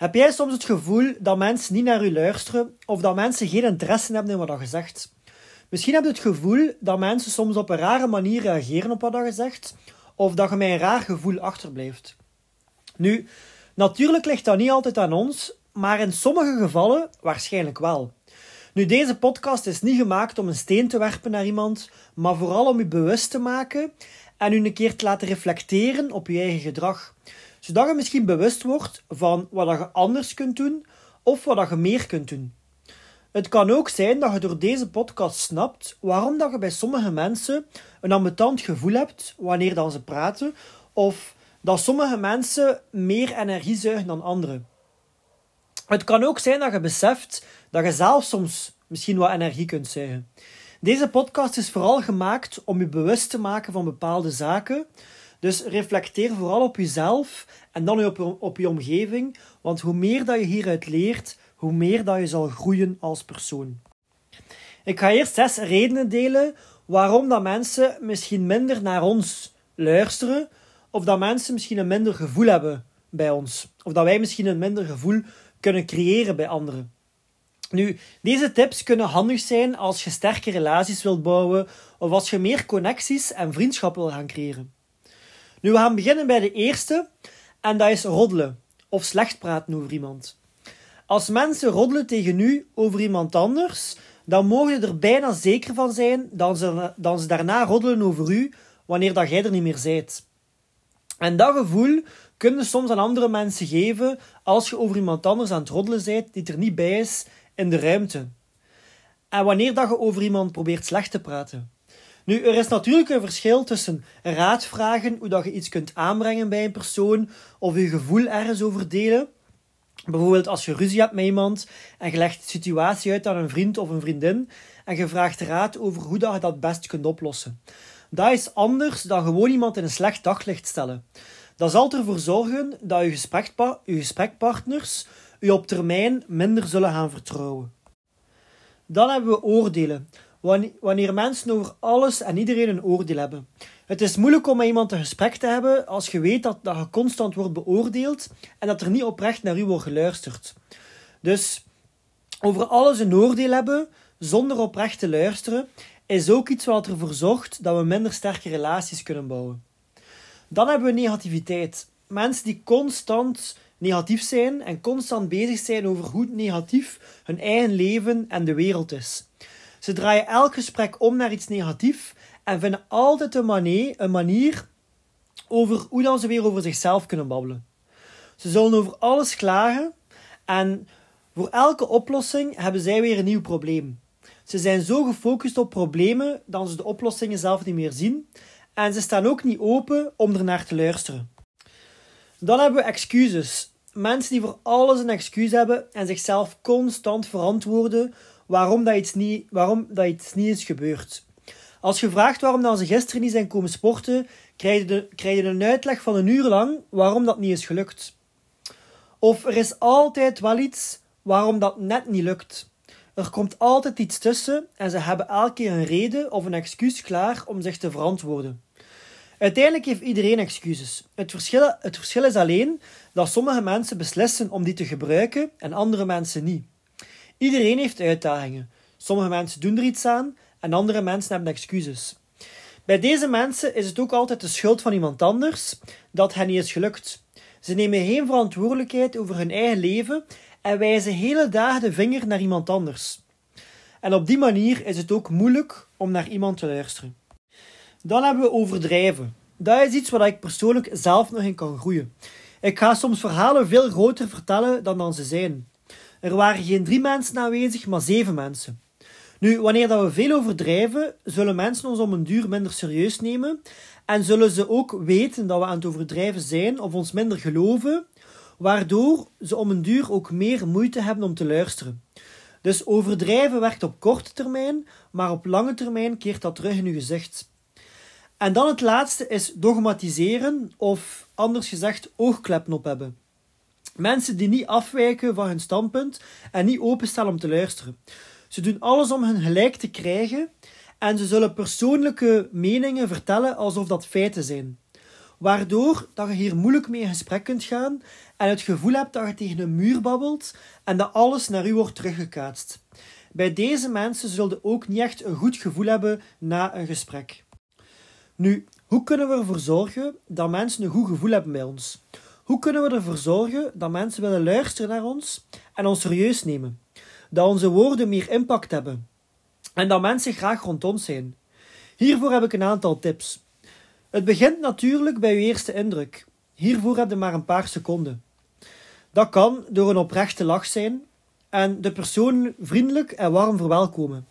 Heb jij soms het gevoel dat mensen niet naar je luisteren of dat mensen geen interesse hebben in wat je zegt? Misschien heb je het gevoel dat mensen soms op een rare manier reageren op wat je zegt of dat je met een raar gevoel achterblijft. Nu, natuurlijk ligt dat niet altijd aan ons, maar in sommige gevallen waarschijnlijk wel. Nu, deze podcast is niet gemaakt om een steen te werpen naar iemand, maar vooral om je bewust te maken en u een keer te laten reflecteren op je eigen gedrag zodat je misschien bewust wordt van wat je anders kunt doen of wat je meer kunt doen. Het kan ook zijn dat je door deze podcast snapt waarom dat je bij sommige mensen een ambetant gevoel hebt wanneer dan ze praten, of dat sommige mensen meer energie zuigen dan anderen. Het kan ook zijn dat je beseft dat je zelf soms misschien wat energie kunt zuigen. Deze podcast is vooral gemaakt om je bewust te maken van bepaalde zaken, dus reflecteer vooral op jezelf en dan op, op je omgeving, want hoe meer dat je hieruit leert, hoe meer dat je zal groeien als persoon. Ik ga eerst zes redenen delen waarom dat mensen misschien minder naar ons luisteren, of dat mensen misschien een minder gevoel hebben bij ons, of dat wij misschien een minder gevoel kunnen creëren bij anderen. Nu, deze tips kunnen handig zijn als je sterke relaties wilt bouwen of als je meer connecties en vriendschap wil gaan creëren. Nu, we gaan beginnen bij de eerste, en dat is roddelen of slecht praten over iemand. Als mensen roddelen tegen u over iemand anders, dan mogen je er bijna zeker van zijn dat ze, dat ze daarna roddelen over u wanneer dat jij er niet meer bent. En dat gevoel kun je soms aan andere mensen geven als je over iemand anders aan het roddelen bent die er niet bij is in de ruimte. En wanneer dat je over iemand probeert slecht te praten. Nu, er is natuurlijk een verschil tussen raad vragen, hoe dat je iets kunt aanbrengen bij een persoon, of je gevoel ergens over delen. Bijvoorbeeld als je ruzie hebt met iemand en je legt de situatie uit aan een vriend of een vriendin en je vraagt raad over hoe dat je dat best kunt oplossen. Dat is anders dan gewoon iemand in een slecht daglicht stellen. Dat zal ervoor zorgen dat je, gesprekpa je gesprekpartners je op termijn minder zullen gaan vertrouwen. Dan hebben we oordelen wanneer mensen over alles en iedereen een oordeel hebben. Het is moeilijk om met iemand een gesprek te hebben als je weet dat, dat je constant wordt beoordeeld en dat er niet oprecht naar u wordt geluisterd. Dus over alles een oordeel hebben zonder oprecht te luisteren is ook iets wat ervoor zorgt dat we minder sterke relaties kunnen bouwen. Dan hebben we negativiteit. Mensen die constant negatief zijn en constant bezig zijn over hoe negatief hun eigen leven en de wereld is. Ze draaien elk gesprek om naar iets negatiefs en vinden altijd een manier, een manier over hoe dan ze weer over zichzelf kunnen babbelen. Ze zullen over alles klagen en voor elke oplossing hebben zij weer een nieuw probleem. Ze zijn zo gefocust op problemen dat ze de oplossingen zelf niet meer zien en ze staan ook niet open om er naar te luisteren. Dan hebben we excuses. Mensen die voor alles een excuus hebben en zichzelf constant verantwoorden waarom dat iets niet, waarom dat iets niet is gebeurd. Als je vraagt waarom dat ze gisteren niet zijn komen sporten, krijg je, de, krijg je een uitleg van een uur lang waarom dat niet is gelukt. Of er is altijd wel iets waarom dat net niet lukt. Er komt altijd iets tussen en ze hebben elke keer een reden of een excuus klaar om zich te verantwoorden. Uiteindelijk heeft iedereen excuses. Het verschil, het verschil is alleen dat sommige mensen beslissen om die te gebruiken en andere mensen niet. Iedereen heeft uitdagingen. Sommige mensen doen er iets aan en andere mensen hebben excuses. Bij deze mensen is het ook altijd de schuld van iemand anders dat hen niet is gelukt. Ze nemen geen verantwoordelijkheid over hun eigen leven en wijzen hele dagen de vinger naar iemand anders. En op die manier is het ook moeilijk om naar iemand te luisteren. Dan hebben we overdrijven. Dat is iets waar ik persoonlijk zelf nog in kan groeien. Ik ga soms verhalen veel groter vertellen dan dan ze zijn. Er waren geen drie mensen aanwezig, maar zeven mensen. Nu, wanneer dat we veel overdrijven, zullen mensen ons om een duur minder serieus nemen en zullen ze ook weten dat we aan het overdrijven zijn of ons minder geloven, waardoor ze om een duur ook meer moeite hebben om te luisteren. Dus overdrijven werkt op korte termijn, maar op lange termijn keert dat terug in uw gezicht. En dan het laatste is dogmatiseren, of anders gezegd oogkleppen op hebben. Mensen die niet afwijken van hun standpunt en niet openstaan om te luisteren. Ze doen alles om hun gelijk te krijgen en ze zullen persoonlijke meningen vertellen alsof dat feiten zijn. Waardoor dat je hier moeilijk mee in gesprek kunt gaan en het gevoel hebt dat je tegen een muur babbelt en dat alles naar u wordt teruggekaatst. Bij deze mensen zullen ook niet echt een goed gevoel hebben na een gesprek. Nu, hoe kunnen we ervoor zorgen dat mensen een goed gevoel hebben bij ons? Hoe kunnen we ervoor zorgen dat mensen willen luisteren naar ons en ons serieus nemen? Dat onze woorden meer impact hebben en dat mensen graag rond ons zijn? Hiervoor heb ik een aantal tips. Het begint natuurlijk bij uw eerste indruk. Hiervoor heb je maar een paar seconden. Dat kan door een oprechte lach zijn en de persoon vriendelijk en warm verwelkomen.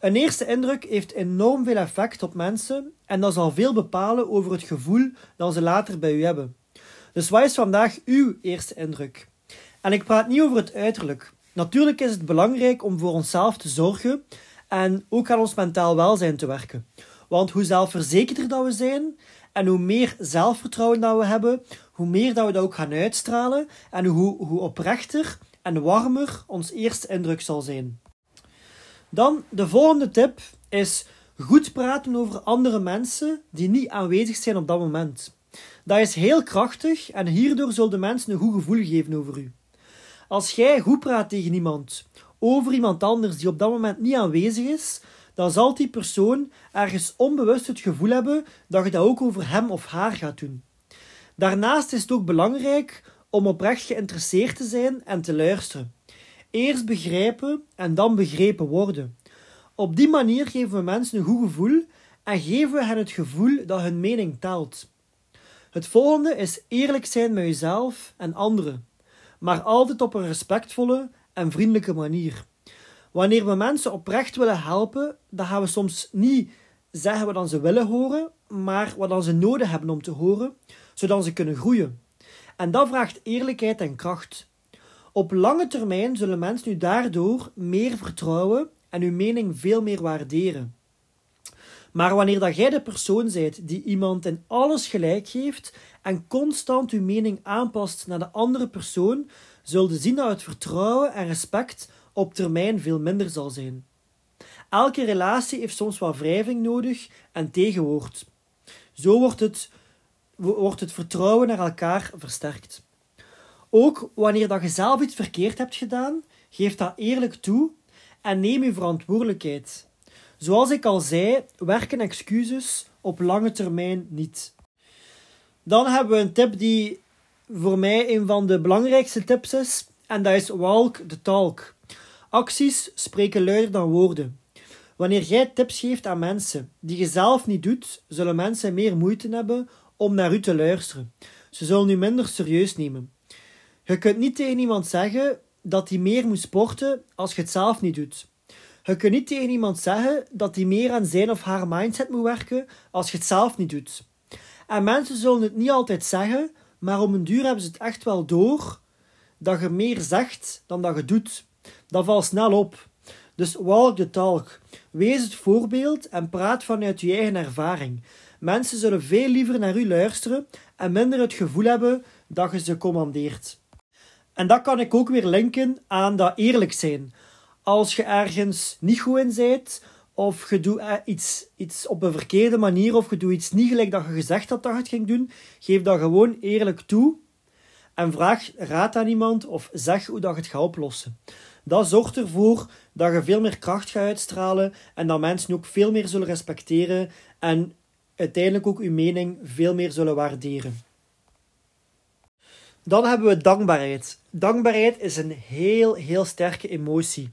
Een eerste indruk heeft enorm veel effect op mensen en dat zal veel bepalen over het gevoel dat ze later bij u hebben. Dus wat is vandaag uw eerste indruk? En ik praat niet over het uiterlijk. Natuurlijk is het belangrijk om voor onszelf te zorgen en ook aan ons mentaal welzijn te werken. Want hoe zelfverzekerder dat we zijn en hoe meer zelfvertrouwen dat we hebben, hoe meer dat we dat ook gaan uitstralen en hoe, hoe oprechter en warmer ons eerste indruk zal zijn. Dan de volgende tip is goed praten over andere mensen die niet aanwezig zijn op dat moment. Dat is heel krachtig en hierdoor zullen de mensen een goed gevoel geven over u. Als jij goed praat tegen iemand over iemand anders die op dat moment niet aanwezig is, dan zal die persoon ergens onbewust het gevoel hebben dat je dat ook over hem of haar gaat doen. Daarnaast is het ook belangrijk om oprecht geïnteresseerd te zijn en te luisteren. Eerst begrijpen en dan begrepen worden. Op die manier geven we mensen een goed gevoel en geven we hen het gevoel dat hun mening telt. Het volgende is eerlijk zijn met jezelf en anderen, maar altijd op een respectvolle en vriendelijke manier. Wanneer we mensen oprecht willen helpen, dan gaan we soms niet zeggen wat ze willen horen, maar wat ze nodig hebben om te horen, zodat ze kunnen groeien. En dat vraagt eerlijkheid en kracht. Op lange termijn zullen mensen u daardoor meer vertrouwen en uw mening veel meer waarderen. Maar wanneer dat jij de persoon bent die iemand in alles gelijk geeft en constant uw mening aanpast naar de andere persoon, zul je zien dat het vertrouwen en respect op termijn veel minder zal zijn. Elke relatie heeft soms wat wrijving nodig en tegenwoord. Zo wordt het, wordt het vertrouwen naar elkaar versterkt. Ook wanneer dat je zelf iets verkeerd hebt gedaan, geef dat eerlijk toe en neem je verantwoordelijkheid. Zoals ik al zei, werken excuses op lange termijn niet. Dan hebben we een tip die voor mij een van de belangrijkste tips is, en dat is walk the talk. Acties spreken luider dan woorden. Wanneer jij tips geeft aan mensen die je zelf niet doet, zullen mensen meer moeite hebben om naar u te luisteren. Ze zullen u minder serieus nemen. Je kunt niet tegen iemand zeggen dat hij meer moet sporten als je het zelf niet doet. Je kunt niet tegen iemand zeggen dat hij meer aan zijn of haar mindset moet werken als je het zelf niet doet. En mensen zullen het niet altijd zeggen, maar om een duur hebben ze het echt wel door dat je meer zegt dan dat je doet. Dat valt snel op. Dus walk the talk. Wees het voorbeeld en praat vanuit je eigen ervaring. Mensen zullen veel liever naar u luisteren en minder het gevoel hebben dat je ze commandeert. En dat kan ik ook weer linken aan dat eerlijk zijn. Als je ergens niet goed in bent, of je doet eh, iets, iets op een verkeerde manier, of je doet iets niet gelijk dat je gezegd had dat je het ging doen, geef dat gewoon eerlijk toe en vraag raad aan iemand of zeg hoe dat je het gaat oplossen. Dat zorgt ervoor dat je veel meer kracht gaat uitstralen en dat mensen ook veel meer zullen respecteren en uiteindelijk ook uw mening veel meer zullen waarderen. Dan hebben we dankbaarheid. Dankbaarheid is een heel, heel sterke emotie.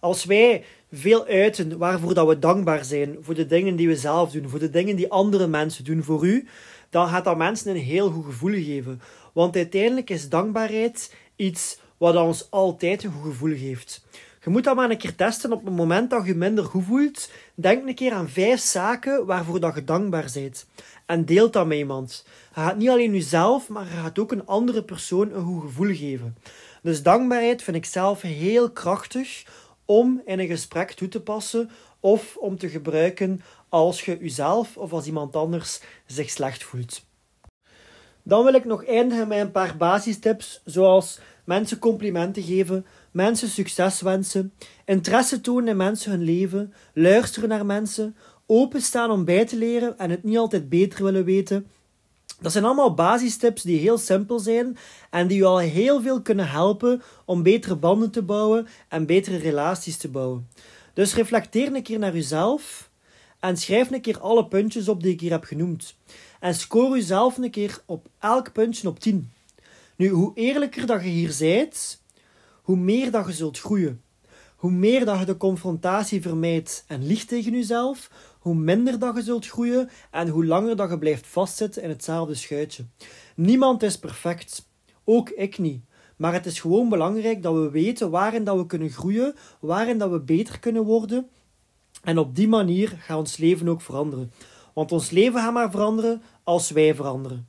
Als wij veel uiten waarvoor dat we dankbaar zijn, voor de dingen die we zelf doen, voor de dingen die andere mensen doen voor u, dan gaat dat mensen een heel goed gevoel geven. Want uiteindelijk is dankbaarheid iets wat ons altijd een goed gevoel geeft. Je moet dat maar een keer testen op het moment dat je minder goed voelt. Denk een keer aan vijf zaken waarvoor dat je dankbaar bent. En deel dat met iemand. Je gaat niet alleen jezelf, maar je gaat ook een andere persoon een goed gevoel geven. Dus dankbaarheid vind ik zelf heel krachtig om in een gesprek toe te passen of om te gebruiken als je jezelf of als iemand anders zich slecht voelt. Dan wil ik nog eindigen met een paar basistips, zoals mensen complimenten geven, mensen succes wensen, interesse tonen in mensen hun leven, luisteren naar mensen, openstaan om bij te leren en het niet altijd beter willen weten. Dat zijn allemaal basistips die heel simpel zijn en die je al heel veel kunnen helpen om betere banden te bouwen en betere relaties te bouwen. Dus reflecteer een keer naar jezelf en schrijf een keer alle puntjes op die ik hier heb genoemd. En score jezelf een keer op elk puntje op 10. Nu, hoe eerlijker dat je hier zijt, hoe meer dat je zult groeien. Hoe meer dat je de confrontatie vermijdt en liegt tegen jezelf, hoe minder dat je zult groeien en hoe langer dat je blijft vastzitten in hetzelfde schuitje. Niemand is perfect. Ook ik niet. Maar het is gewoon belangrijk dat we weten waarin dat we kunnen groeien, waarin dat we beter kunnen worden. En op die manier gaat ons leven ook veranderen. Want ons leven gaat maar veranderen als wij veranderen.